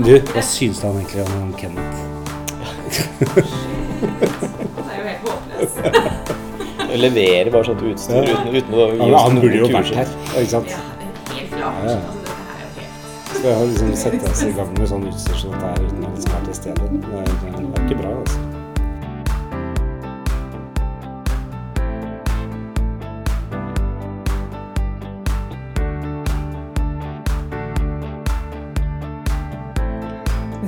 Du, hva syns du han egentlig om Kenneth? Kenneth? Han er jo helt håpløs. Leverer bare sånt utstyr Ja. uten, uten å gi oss han burde jo vært her, ikke sant? Ja, helt klart. Ja. Helt Skal jeg liksom sette oss i gang med sånn utstyr som dette her uten at han skal være til stede? Det er ikke bra, altså.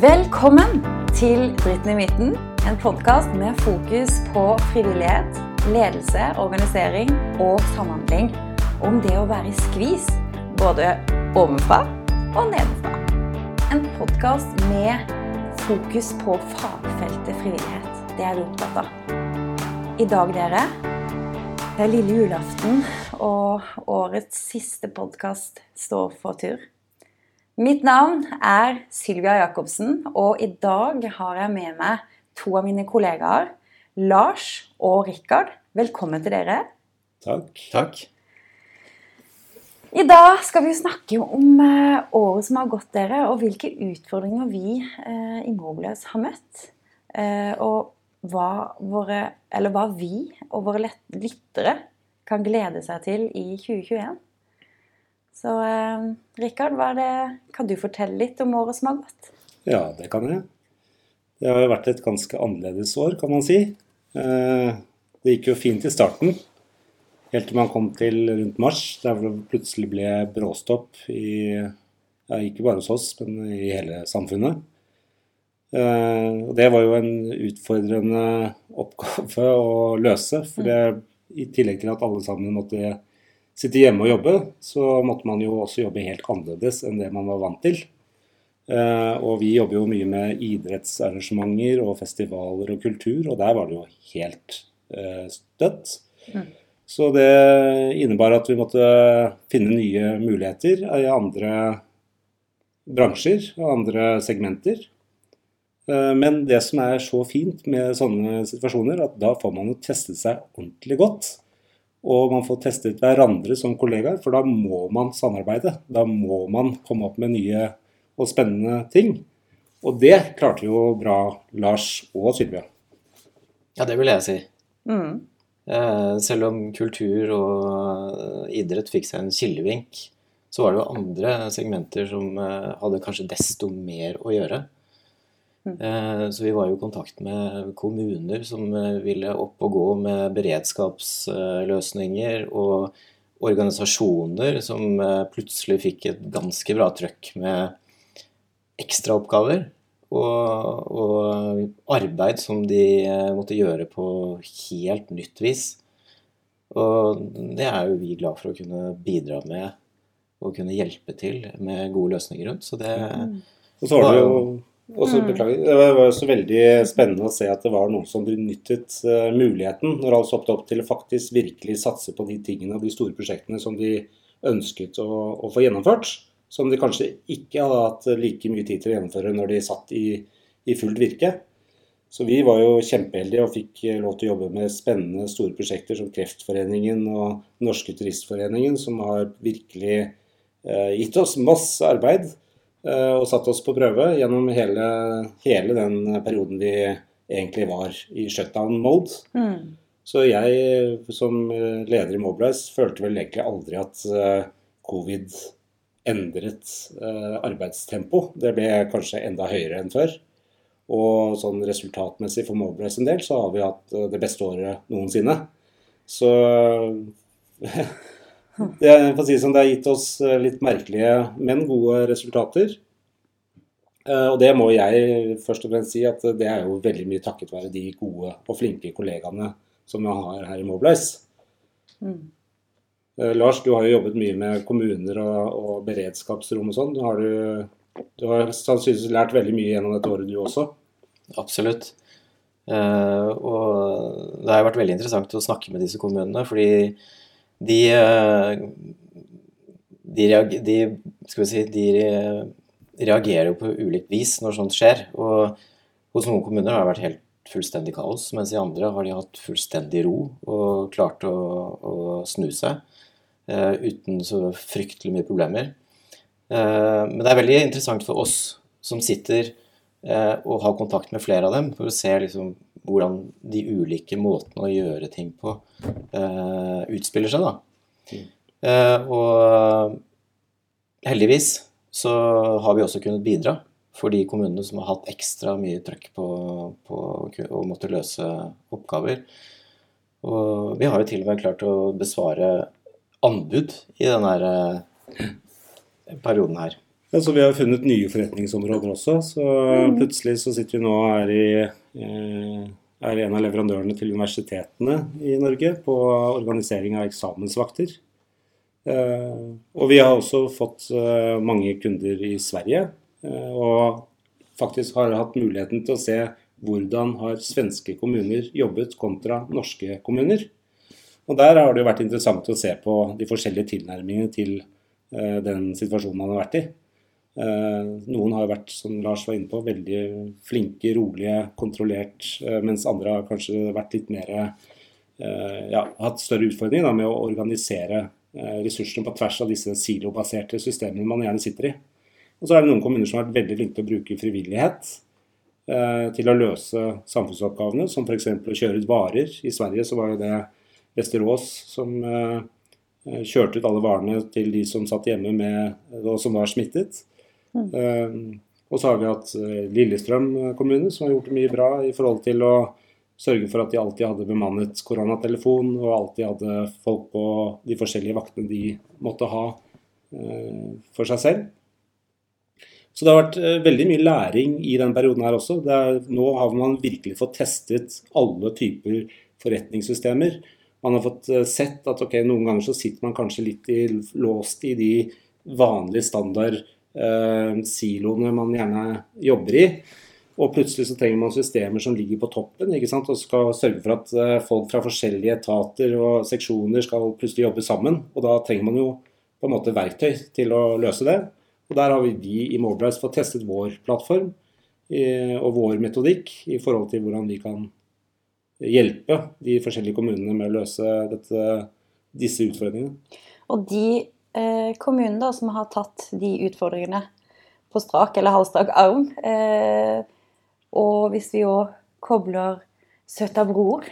Velkommen til Dritten i midten, en podkast med fokus på frivillighet, ledelse, organisering og samhandling. Om det å være i skvis, både ovenfra og nedenfra. En podkast med fokus på fagfeltet frivillighet. Det er vi opptatt av. I dag, dere, det er lille julaften, og årets siste podkast står for tur. Mitt navn er Sylvia Jacobsen, og i dag har jeg med meg to av mine kollegaer, Lars og Rikard. Velkommen til dere. Takk. Takk. I dag skal vi snakke om eh, året som har gått dere, og hvilke utfordringer vi eh, i Mobiles har møtt. Eh, og hva, våre, eller hva vi og våre lyttere kan glede seg til i 2021. Så eh, Rikard, kan du fortelle litt om året som har gått? Ja, det kan jeg. Det har vært et ganske annerledes år, kan man si. Eh, Det gikk jo fint i starten, helt til man kom til rundt mars, der det plutselig ble bråstopp i ja, ikke bare hos oss, men i hele samfunnet. Eh, Og det var jo en utfordrende oppgave å løse, for det, i tillegg til at alle sammen måtte sitte hjemme og jobbe, så måtte man jo også jobbe helt annerledes enn det man var vant til. Eh, og vi jobber jo mye med idrettsarrangementer og festivaler og kultur, og der var det jo helt eh, støtt. Så det innebar at vi måtte finne nye muligheter i andre bransjer og andre segmenter. Eh, Men det som er så fint med sånne situasjoner, at da får man jo testet seg ordentlig godt. Og man får testet hverandre som kollegaer, for da må man samarbeide. Da må man komme opp med nye og spennende ting. Og det klarte jo bra Lars og Sylvia. Ja, det vil jeg si. Mm. Eh, Selv om kultur og eh, idrett fikk seg en kilevink, så var det jo andre segmenter som eh, hadde kanskje desto mer å gjøre. Eh, Så vi var jo i kontakt med kommuner som eh, ville opp og gå med beredskapsløsninger, og organisasjoner som eh, plutselig fikk et ganske bra trøkk med ekstraoppgaver. Og, og arbeid som de måtte gjøre på helt nytt vis. Og det er jo vi glad for å kunne bidra med og kunne hjelpe til med gode løsninger rundt. Så det Og så var du jo også, beklager, det var så veldig spennende å se at det var noen som benyttet eh, muligheten når alt stoppet opp til å faktisk virkelig satse på de tingene og de store prosjektene som de ønsket å, å få gjennomført. Som de kanskje ikke hadde hatt like mye tid til å gjennomføre når de satt i, i fullt virke. Så vi var jo kjempeheldige og fikk lov til å jobbe med spennende store prosjekter som Kreftforeningen og Norske Turistforeningen, som har virkelig eh, gitt oss masse arbeid eh, og satt oss på prøve gjennom hele, hele den perioden vi egentlig var i shutdown mode. Mm. Så jeg som eh, leder i Mobilize følte vel egentlig aldri at eh, covid endret eh, arbeidstempo. Det ble kanskje enda høyere enn før. Og sånn resultatmessig for Mobilize en del, så har vi hatt eh, det beste året noensinne. Så det, er- for å si det sånn, det har gitt oss eh, litt merkelige, men gode resultater. Eh, Og det må jeg først og fremst si at det er jo veldig mye takket være de gode og flinke kollegaene som vi har her i Mobilize. Mm. Eh, Lars, du har jo jobbet mye med kommuner og, og beredskapsrom og sånn. Du, du, du har sannsynligvis lært veldig mye gjennom dette året, du også. Absolutt. Eh, og det har vært veldig interessant å snakke med disse kommunene, fordi de, eh, de, reager, de, si, de reagerer jo på ulikt vis når sånt skjer. Og hos noen kommuner har det vært helt fullstendig kaos, mens i andre har de hatt fullstendig ro og klart å, å snu seg uh, uten så fryktelig mye problemer. Uh, men det er veldig interessant for oss som sitter uh, og har kontakt med flere av dem for å se liksom, hvordan de ulike måtene å gjøre ting på eh, utspiller seg. da. Eh, og heldigvis så har vi også kunnet bidra for de kommunene som har hatt ekstra mye trøkk på, på å måtte løse oppgaver. Og vi har jo til og med klart å besvare anbud i denne eh, perioden her. Ja, så Vi har funnet nye forretningsområder også. så Plutselig så sitter vi nå og er, i, eh, er en av leverandørene til universitetene i Norge på organisering av eksamensvakter. Eh, og vi har også fått eh, mange kunder i Sverige. eh, Og faktisk har hatt muligheten til å se hvordan har svenske kommuner jobbet kontra norske kommuner. Og Der har det jo vært interessant å se på de forskjellige tilnærmingene til den situasjonen man har vært i. Eh, Noen har vært, som Lars var inne på, veldig flinke, rolige, kontrollert, eh, mens andre har kanskje vært litt mer eh, ja, hatt større utfordringer da, med å organisere ressursene på tvers av disse silobaserte systemene man gjerne sitter i. Og så er det noen kommuner som har vært veldig flinke til å bruke frivillighet til å løse samfunnsoppgavene, som f.eks. å kjøre ut varer. I Sverige så var jo det Vesterås som kjørte ut alle varene til de som satt hjemme med, og som var smittet. Eh, og så har vi hatt eh, Lillestrøm kommune som har gjort mye bra i forhold til å sørge for at de alltid hadde bemannet koronatelefon, og alltid hadde folk på de forskjellige vaktene de måtte ha eh, for seg selv. Så det har vært eh, veldig mye læring i den perioden her også. Er, nå har man virkelig fått testet alle typer forretningssystemer. Man har fått eh, sett at ok, noen ganger så sitter man kanskje litt i, låst i de vanlige standard eh, siloene man gjerne jobber i. Og plutselig så trenger man systemer som ligger på toppen ikke sant? og skal sørge for at eh, folk fra forskjellige etater og seksjoner skal plutselig jobbe sammen. Og da trenger man jo på en måte verktøy til å løse det. Og Der har vi, vi i Mobilize fått testet vår plattform eh, og vår metodikk i forhold til hvordan vi kan hjelpe de forskjellige kommunene med å løse dette, disse utfordringene. Og de eh, kommunene da, som har tatt de utfordringene på strak eller halvstrak arm, eh, og hvis vi òg kobler Søta Bror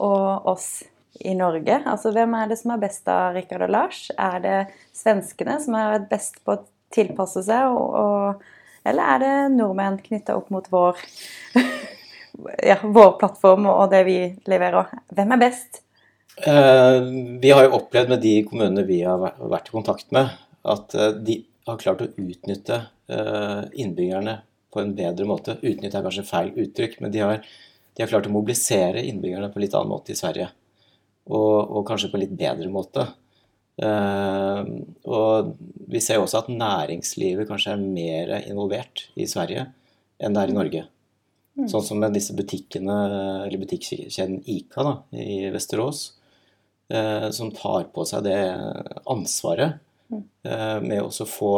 og oss i Norge, altså hvem er det som er best av Rikard og Lars? Er det svenskene som er best på å tilpasse seg, og, og, eller er det nordmenn knytta opp mot vår, ja, vår plattform og det vi leverer? Hvem er best? Eh, vi har jo opplevd med de kommunene vi har vært i kontakt med, at eh, de har klart å utnytte eh, innbyggerne på en bedre måte. Utnytte er kanskje feil uttrykk, men de har, de har klart å mobilisere innbyggerne på en litt annen måte i Sverige. Og, og kanskje på en litt bedre måte. Og vi ser jo også at næringslivet kanskje er mer involvert i Sverige enn det er i Norge. Sånn som med disse butikkene, eller butikkjeden Ica da, i Vesterås, eh, som tar på seg det ansvaret eh, med å få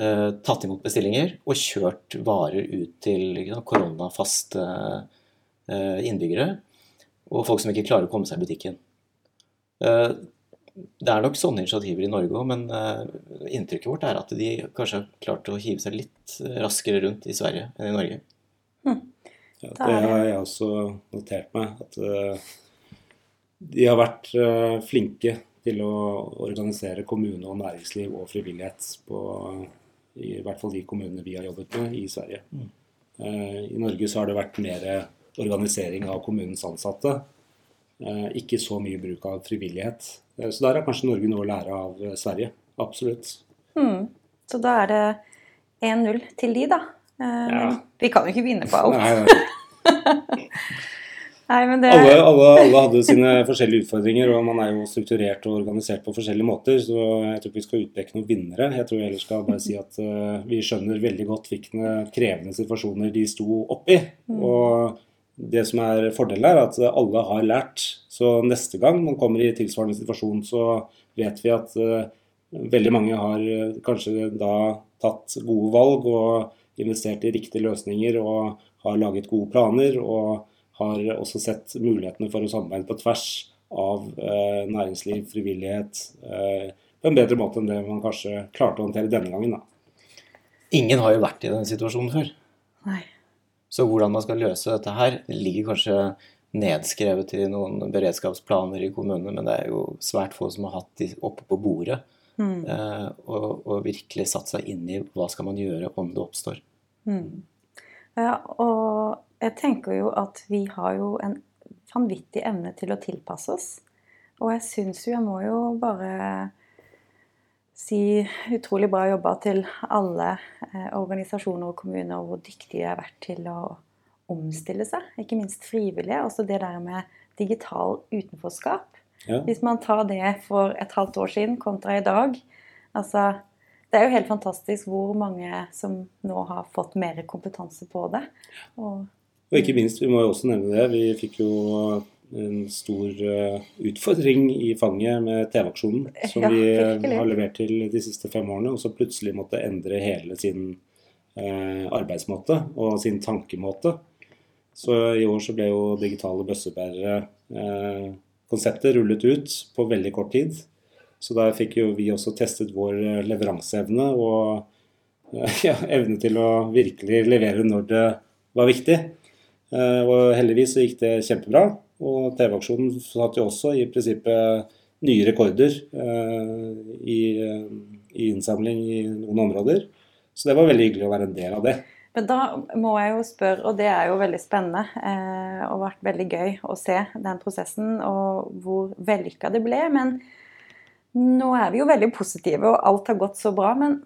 eh, tatt imot bestillinger og kjørt varer ut til ikke koronafaste eh, innbyggere og folk som ikke klarer å komme seg i butikken. Eh, det er nok sånne initiativer i Norge òg, men eh, inntrykket vårt er at de kanskje har klart å hive seg litt raskere rundt i Sverige enn i Norge. Ja, det har jeg også notert meg. At de har vært eh, flinke til å organisere kommune og næringsliv og frivillighet på i hvert fall de kommunene vi har jobbet med i Sverige. Eh, I Norge så har det vært mer organisering av kommunens ansatte. Eh, ikke så mye bruk av frivillighet. Eh, Så der har kanskje Norge noe å lære av Sverige. Absolutt. Mm. Så da er det 1-0 til de, da. Eh, ja. vi kan jo ikke vinne på alt. Nei, nei. Nei, men det Alle, alle, alle hadde sine forskjellige utfordringer, og man er jo strukturert og organisert på forskjellige måter. Så jeg tror ikke vi skal utpeke noen vinnere. Jeg tror jeg skal bare si at uh, vi skjønner veldig godt hvilke krevende situasjoner de sto oppi. Og det som er fordelen er at alle har lært. Så neste gang man kommer i tilsvarende situasjon, så vet vi at uh, veldig mange har uh, kanskje da tatt gode valg og investert i riktige løsninger og har laget gode planer. og har også sett mulighetene for å samarbeide på tvers av eh, næringsliv, frivillighet, eh, på en bedre måte enn det man kanskje klarte å håndtere denne gangen. Da. ingen har jo vært i den situasjonen før. Nei. Så hvordan man skal løse dette her, ligger kanskje nedskrevet i noen beredskapsplaner i kommunene, men det er jo svært få som har hatt de oppe på bordet Mm. eh, og, og virkelig satt seg inn i hva skal man gjøre om det oppstår. Mm. Ja, og jeg tenker jo at vi har jo en vanvittig evne til å tilpasse oss. Og jeg syns jo jeg må jo bare si utrolig bra jobba til alle eh, organisasjoner og kommuner, og hvor dyktige de har vært til å omstille seg. Ikke minst frivillige. Også det der med digital utenforskap. Ja. Hvis man tar det for et halvt år siden kontra i dag altså, Det er jo helt fantastisk hvor mange som nå har fått mer kompetanse på det. Og, Og ikke minst, vi må jo også nevne det, vi fikk jo en stor eh, utfordring i fanget med TV-aksjonen, som Ja, vi eh, har levert til de siste fem årene, og så plutselig måtte endre hele sin eh, arbeidsmåte og sin tankemåte. Så i år så ble jo digitale bøssebærere eh, konseptet rullet ut på veldig kort tid. Så der fikk jo vi også testet vår leveranseevne og ja, evne til å virkelig levere når det var viktig. Eh, Og heldigvis så gikk det kjempebra. Og TV-aksjonen satte jo også i prinsippet nye rekorder eh, i, eh, i innsamling i noen områder. Så det var veldig hyggelig å være en del av det. Men da må jeg jo spørre, og det er jo veldig spennende eh, og vært veldig gøy å se den prosessen og hvor vellykka det ble. Men nå er vi jo veldig positive, og alt har gått så bra. Men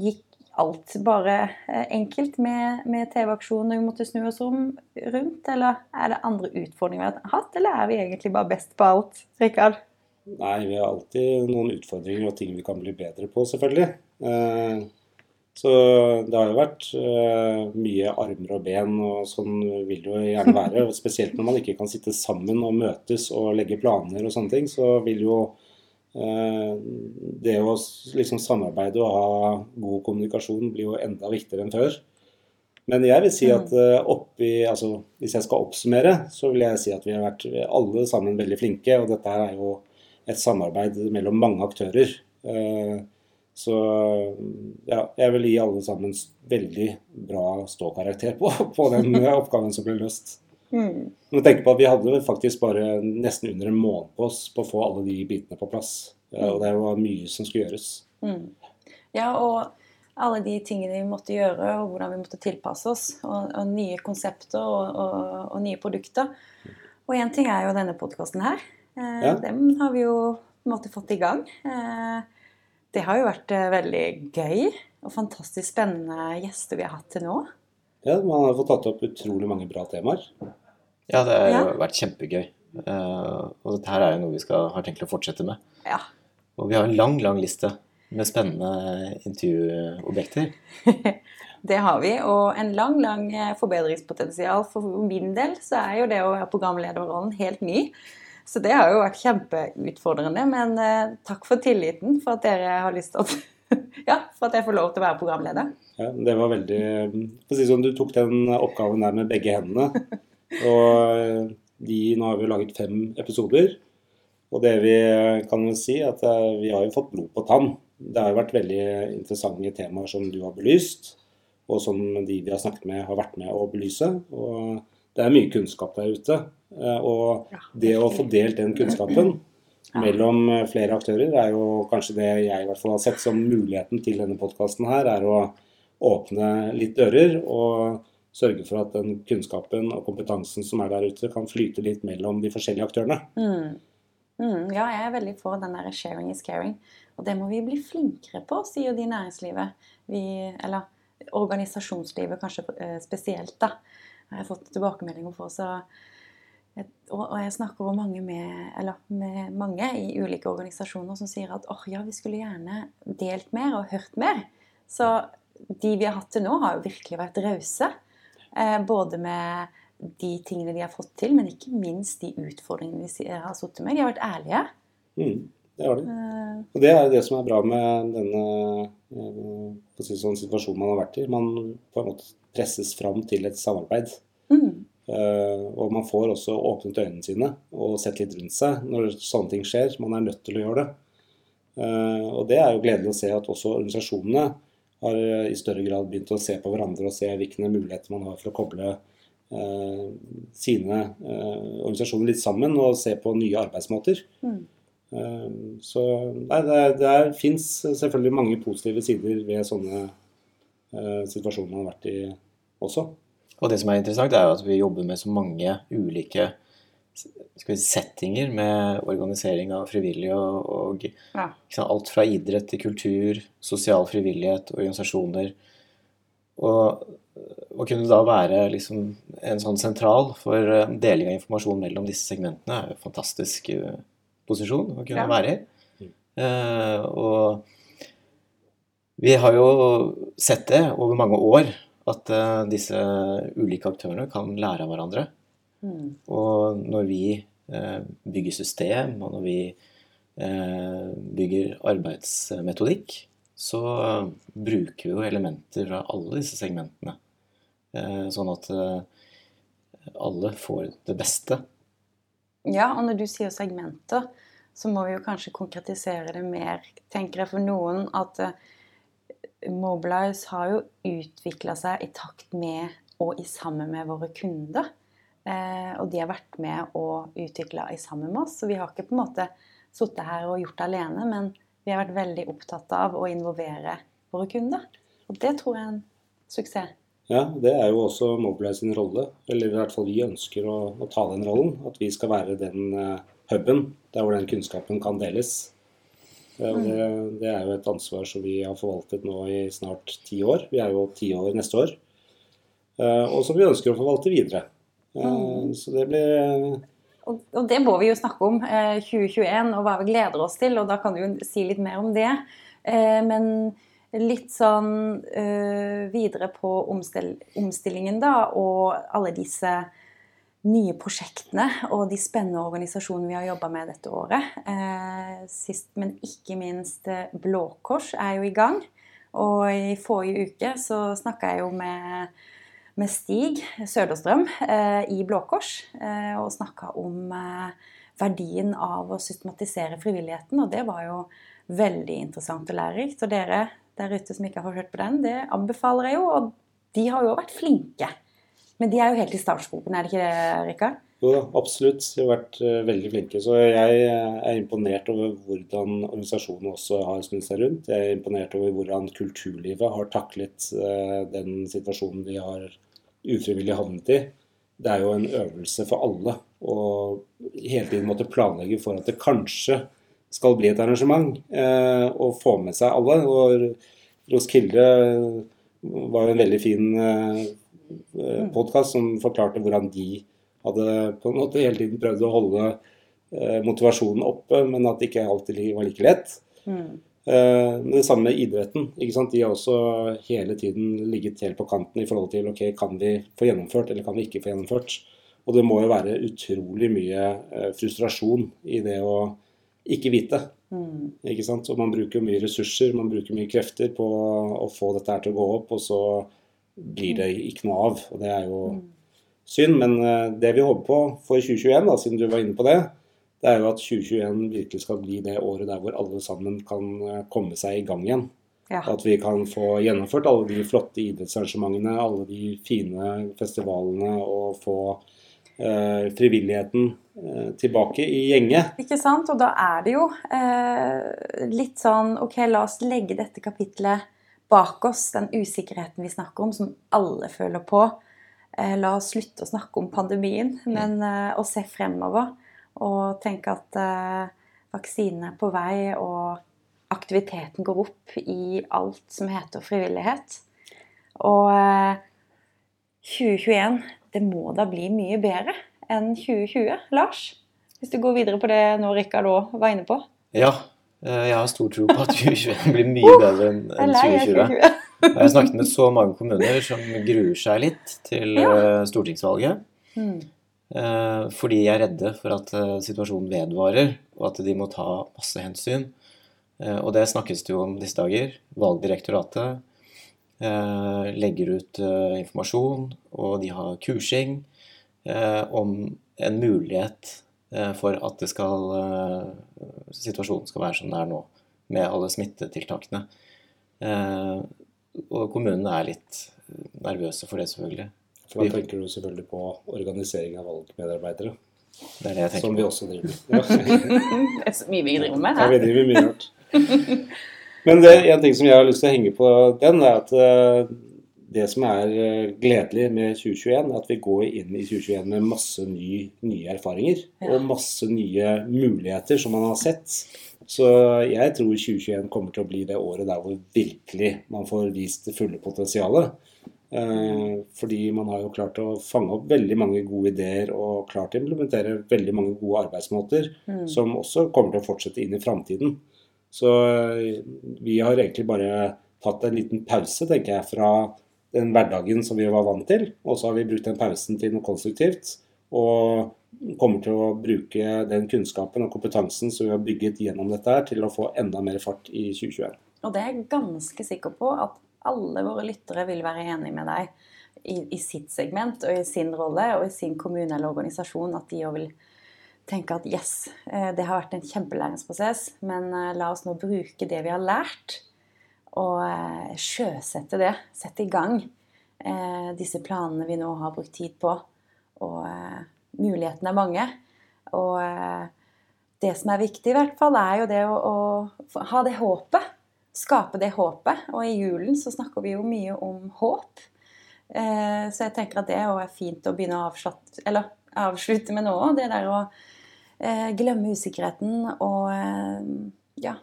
gikk alt bare eh, enkelt med, med TV-aksjonen og vi måtte snu oss om rundt? Eller er det andre utfordringer vi har hatt, eller er vi egentlig bare best på alt? Rikard? Nei, vi har alltid noen utfordringer og ting vi kan bli bedre på, selvfølgelig. Eh, Så det har jo vært eh, mye armer og ben, og sånn vil det jo gjerne være. Spesielt når man ikke kan sitte sammen og møtes og legge planer og sånne ting, så vil jo det å liksom samarbeide og ha god kommunikasjon blir jo enda viktigere enn før. Men jeg vil si at eh, oppi, altså hvis jeg skal oppsummere, så vil jeg si at vi har vært alle sammen veldig flinke. Og dette er jo et samarbeid mellom mange aktører. Eh, Så ja, jeg vil gi alle sammen veldig bra ståkarakter på, på den eh, oppgaven som ble løst. Mm. Men tenk på at Vi hadde faktisk bare nesten under en måned på oss på å få alle de bitene på plass. Mm. Og det var mye som skulle gjøres. Mm. Ja, og alle de tingene vi måtte gjøre, og hvordan vi måtte tilpasse oss. Og, og nye konsepter og, og, og nye produkter. Og én ting er jo denne podkasten her. Eh, Ja. Den har vi jo på en måte fått i gang. Eh, det har jo vært eh, veldig gøy og fantastisk spennende gjester vi har hatt til nå. Ja, Man har fått tatt opp utrolig mange bra temaer. Ja, det har Ja. vært kjempegøy. Eh, og dette her er jo noe vi skal, har tenkt å fortsette med. Ja. Og vi har en lang, lang liste med spennende intervjuobjekter. Det har vi, og en lang, lang eh, forbedringspotensial. For min del så er jo det å være programlederrollen helt ny. Så det har jo vært kjempeutfordrende. Men eh, takk for tilliten, for at dere har lyst til å Ja, for at jeg får lov til å være programleder. Ja, det var veldig si det sånn, Du tok den oppgaven der med begge hendene. Og de, nå har vi laget fem episoder. Og det vi kan si si, at eh, vi har jo fått blod på tann. Det har jo vært veldig interessante temaer som du har belyst, og som de vi har snakket med, har vært med å belyse. Og det er mye kunnskap der ute. Eh, Og det å få delt den kunnskapen mellom eh, flere aktører er jo kanskje det jeg i hvert fall har sett som muligheten til denne podkasten her, er å åpne litt dører og sørge for at den kunnskapen og kompetansen som er der ute, kan flyte litt mellom de forskjellige aktørene. Mm. Mm, ja, jeg er veldig for den der sharing is caring. Og det må vi bli flinkere på, sier de næringslivet. Vi, eller organisasjonslivet kanskje eh, spesielt, da. Jeg Har fått tilbakemeldinger på. Så og, jeg snakker også mange med, med mange i ulike organisasjoner som sier at oh, ja, vi skulle gjerne delt mer og hørt mer. Så de vi har hatt til nå, har jo virkelig vært rause. Eh, både med de tingene de har fått til, men ikke minst de utfordringene de har sittet med. De har vært ærlige. Mm, det har de. Eh, Og det er det som er bra med denne eh, si sånn, situasjonen man har vært i. Man på en måte presses fram til et samarbeid. mm, Eh, og man får også åpnet øynene sine og sett litt rundt seg når sånne ting skjer. Man er nødt til å gjøre det. Eh, og det er jo gledelig å se at også organisasjonene har i større grad begynt å se på hverandre og se hvilke muligheter man har for å koble eh, sine eh, organisasjoner litt sammen og se på nye arbeidsmåter. Mm. Eh, så nei, det, det fins selvfølgelig mange positive sider ved sånne eh, situasjoner man har vært i også. Og det som er interessant, er at vi jobber med så mange ulike si, settinger med organisering av frivillige og, og Ja. ikke sant, alt fra idrett til kultur, sosial frivillighet, organisasjoner. Og å kunne da være liksom en sånn sentral for eh, deling av informasjon mellom disse segmentene er jo en fantastisk eh, posisjon å kunne Ja. være i. Eh, og vi har jo sett det over mange år, at eh, disse ulike aktørene kan lære av hverandre. Mm. Og når vi eh, bygger system, og når vi eh, bygger arbeidsmetodikk, så bruker vi jo elementer fra alle disse segmentene. Eh, sånn at eh, alle får det beste. Ja, og når du sier segmenter, så må vi jo kanskje konkretisere det mer, tenker jeg for noen, at eh, Mobilize har jo utvikla seg i takt med og i sammen med våre kunder. Eh, og de har vært med og utvikla i sammen med oss. Så vi har ikke på en måte sittet her og gjort det alene, men vi har vært veldig opptatt av å involvere våre kunder. Og det tror jeg er en suksess. Ja, det er jo også Mobilize sin rolle. Eller i hvert fall vi ønsker å, å ta den rollen. At vi skal være den eh, huben der hvor den kunnskapen kan deles. Eh, det, det er jo et ansvar som vi har forvaltet nå i snart ti år. Vi er jo ti år neste år. Og som vi ønsker å forvalte videre. Eh, Så det blir eh, Og, det må vi jo snakke om, eh, 2021, og hva vi gleder oss til. Og da kan du jo si litt mer om det. Eh, men litt sånn eh, videre på omstillingen, da, og alle disse nye prosjektene og de spennende organisasjonene vi har jobba med dette året. Eh, sist, men ikke minst eh, Blå Kors er jo i gang. Og i forrige uke så snakka jeg jo med med Stig Søderstrøm eh, i Blå Kors eh, og snakka om eh, verdien av å systematisere frivilligheten. Og det var jo veldig interessant og lærerikt. Og dere der ute som ikke har hørt på den, det anbefaler jeg jo. Og de har jo vært flinke. Men de er jo helt i startgropen, er det ikke det, Rikard? Jo da, absolutt. De har vært eh, veldig flinke. Så jeg eh, er imponert over hvordan organisasjonen også har snudd seg rundt. Jeg er imponert over hvordan kulturlivet har taklet eh, den situasjonen de har ufrivillig havnet i. Det er jo en øvelse for alle å hele tiden måtte planlegge for at det kanskje skal bli et arrangement, og få med seg alle. Og Roskilde var jo en veldig fin podkast som forklarte hvordan de hadde på en måte hele tiden prøvd å holde eh, motivasjonen oppe, men at det ikke alltid var like lett. Mm. Eh, det samme med idretten. ikke sant? De har også hele tiden ligget helt på kanten i forhold til ok, kan vi få gjennomført eller kan vi ikke få gjennomført. Og det må jo være utrolig mye eh, frustrasjon i det å ikke vite. Mm. ikke sant? Og man bruker mye ressurser, man bruker mye krefter på å få dette her til å gå opp, og så blir det ikke noe av. Og det er jo synd. Men eh, det vi håper på for 2021, da, siden du var inne på det, det er jo at 2021 virkelig skal bli det året der hvor alle sammen kan eh, komme seg i gang igjen. Ja. At vi kan få gjennomført alle de flotte idrettsarrangementene, alle de fine festivalene, og få eh, frivilligheten eh, tilbake i gjenge. Ikke sant? Og da er det jo eh, litt sånn Ok, la oss legge dette kapitlet bak oss, den usikkerheten vi snakker om, som alle føler på. Eh, la oss slutte å snakke om pandemien, men eh, å se fremover. Og tenke at vaksinene vaksinen er på vei, og aktiviteten går opp i alt som heter frivillighet. Og eh, 2021, det må da bli mye bedre enn 2020, Lars? Hvis du går videre på det nå Rikard òg var inne på. Ja, eh, jeg har stor tro på at 2021 blir mye bedre enn Jeg er enn lei av 2020. 2020. Jeg har snakket med så mange kommuner som gruer seg litt til eh, stortingsvalget. Mm. eh, Fordi de er redde for at eh, situasjonen vedvarer, og at de må ta masse hensyn. Eh, Og det snakkes det jo om disse dager. Valgdirektoratet eh, legger ut eh, informasjon, og de har kursing eh, om en mulighet eh, for at det skal, eh, situasjonen skal være som den er nå, med alle smittetiltakene. Eh, og kommunene er litt nervøse for det, selvfølgelig. For da tenker du selvfølgelig på organisering av valgmedarbeidere, Det er det jeg tenker som vi også driver med. Ja. Det er så mye vi driver med Ja, vi driver mye rart. Men det, en ting som jeg har lyst til å henge på den, er at eh, det som er eh, gledelig med 2021, er at vi går inn i 2021 med masse ny, nye erfaringer. Ja. Og masse nye muligheter som man har sett. Så jeg tror 2021 kommer til å bli det året der hvor virkelig man får vist det fulle potensialet. Eh, fordi man har jo klart å fange opp veldig mange gode ideer og klart å implementere veldig mange gode arbeidsmåter Mm. som også kommer til å fortsette inn i framtiden. Så eh, vi har egentlig bare tatt en liten pause, tenker jeg, fra den hverdagen som vi var vant til. Og så har vi brukt den pausen til noe konstruktivt. Og kommer til å bruke den kunnskapen og kompetansen som vi har bygget gjennom dette her, til å få enda mer fart i 2021. Og det er jeg ganske sikker på at alle våre lyttere vil være enig med deg i, i sitt segment og i sin rolle og i sin kommune eller organisasjon. At de òg vil tenke at yes, eh, det har vært en kjempelæringsprosess, men eh, la oss nå bruke det vi har lært, og eh, sjøsette det. Sette i gang eh, disse planene vi nå har brukt tid på. Og eh, mulighetene er mange. Og eh, det som er viktig, i hvert fall, er jo det å, å ha det håpet. Skape det håpet. Og i julen så snakker vi jo mye om håp. Eh, så jeg tenker at det er fint å begynne å avslutte, eller, avslutte med nå. Det der å eh, glemme usikkerheten og ja,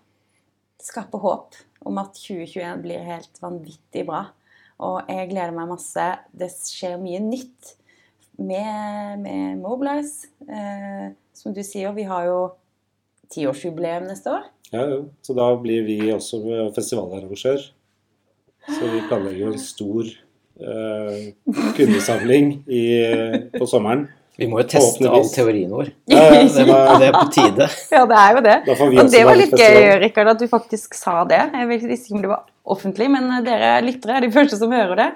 skape håp om at 2021 blir helt vanvittig bra. Og jeg gleder meg masse. Det skjer mye nytt med, med Mobilize. Eh, som du sier, vi har jo tiårsjubileum neste år. Ja, jo. Så da blir vi også festivalarrangør. Så vi planlegger en stor eh, kundesamling i, på sommeren. Vi må jo teste all teorien vår. Ja, ja, Det, var, det er på tide. Ja, det er jo det. Og det var litt gøy, Rikard, at du faktisk sa det. Jeg visste ikke om det var offentlig, men dere lyttere er de første som hører det.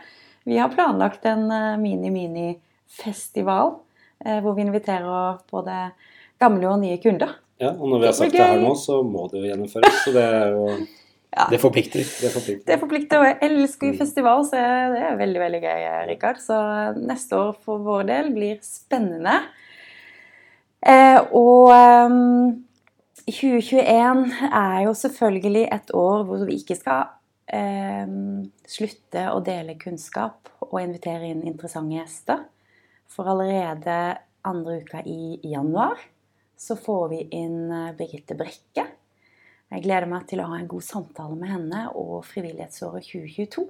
Vi har planlagt en eh, mini-mini-festival eh, hvor vi inviterer både gamle og nye kunder. Ja, og når vi har sagt det her nå, så må det jo gjennomføres. Så det er jo Det forplikter. det forplikter. Det forplikter, og jeg elsker Mm. festival, så det er veldig veldig gøy, Rikard. Så neste år for vår del blir spennende. Eh, og ehm, 2021 er jo selvfølgelig et år hvor vi ikke skal ehm, slutte å dele kunnskap og invitere inn interessante gjester. For allerede andre uka i januar så får vi inn eh, Birgitte Brekke. Jeg gleder meg til å ha en god samtale med henne og Frivillighetsåret 2022.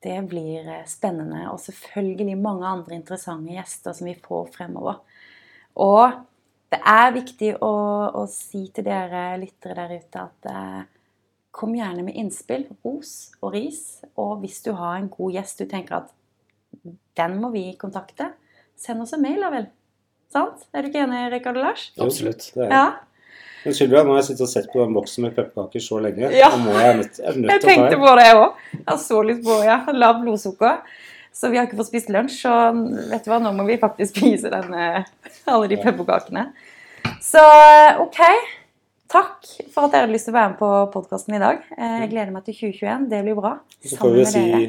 Det blir eh, spennende, og selvfølgelig mange andre interessante gjester som vi får fremover. Og det er viktig å, å si til dere lyttere der ute at eh, kom gjerne med innspill, ros og ris. Og hvis du har en god gjest du tenker at den må vi kontakte, send oss en mail, da vel. Sant? Er du ikke enig, Rikard og Lars? Absolutt. det er. Ja. Men Sylvia, nå har jeg sittet og sett på den boksen med pepperkaker så lenge. Ja. Nå må jeg, nødt, jeg er nødt Jeg tenkte på det, jeg òg. Jeg har så litt på ja, lav blodsukker. Så vi har ikke fått spist lunsj, så vet du hva, nå må vi faktisk spise den, eh, alle de pepperkakene. Så OK. Takk for at dere hadde lyst til å være med på podkasten i dag. Eh, Jeg gleder meg til 2021. Det blir bra. Så får vi si dere.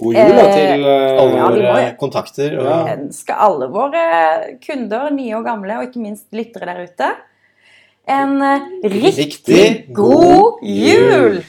god jul da, til eh, Alle Ja, våre kontakter. Og Skal alle våre kunder, nye og gamle, og ikke minst lyttere der ute, en eh, riktig Riktig god jul!